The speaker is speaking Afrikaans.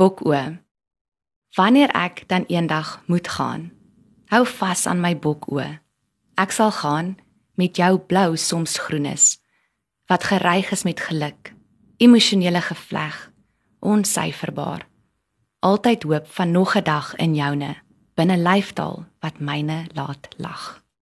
Bokoe. Wanneer ek dan eendag moet gaan, hou vas aan my bokoe. Ek sal gaan met jou blou soms groenes wat gereig is met geluk, emosionele gevleg, onsyferbaar. Altyd hoop van nog 'n dag in joune binne lyftaal wat myne laat lag.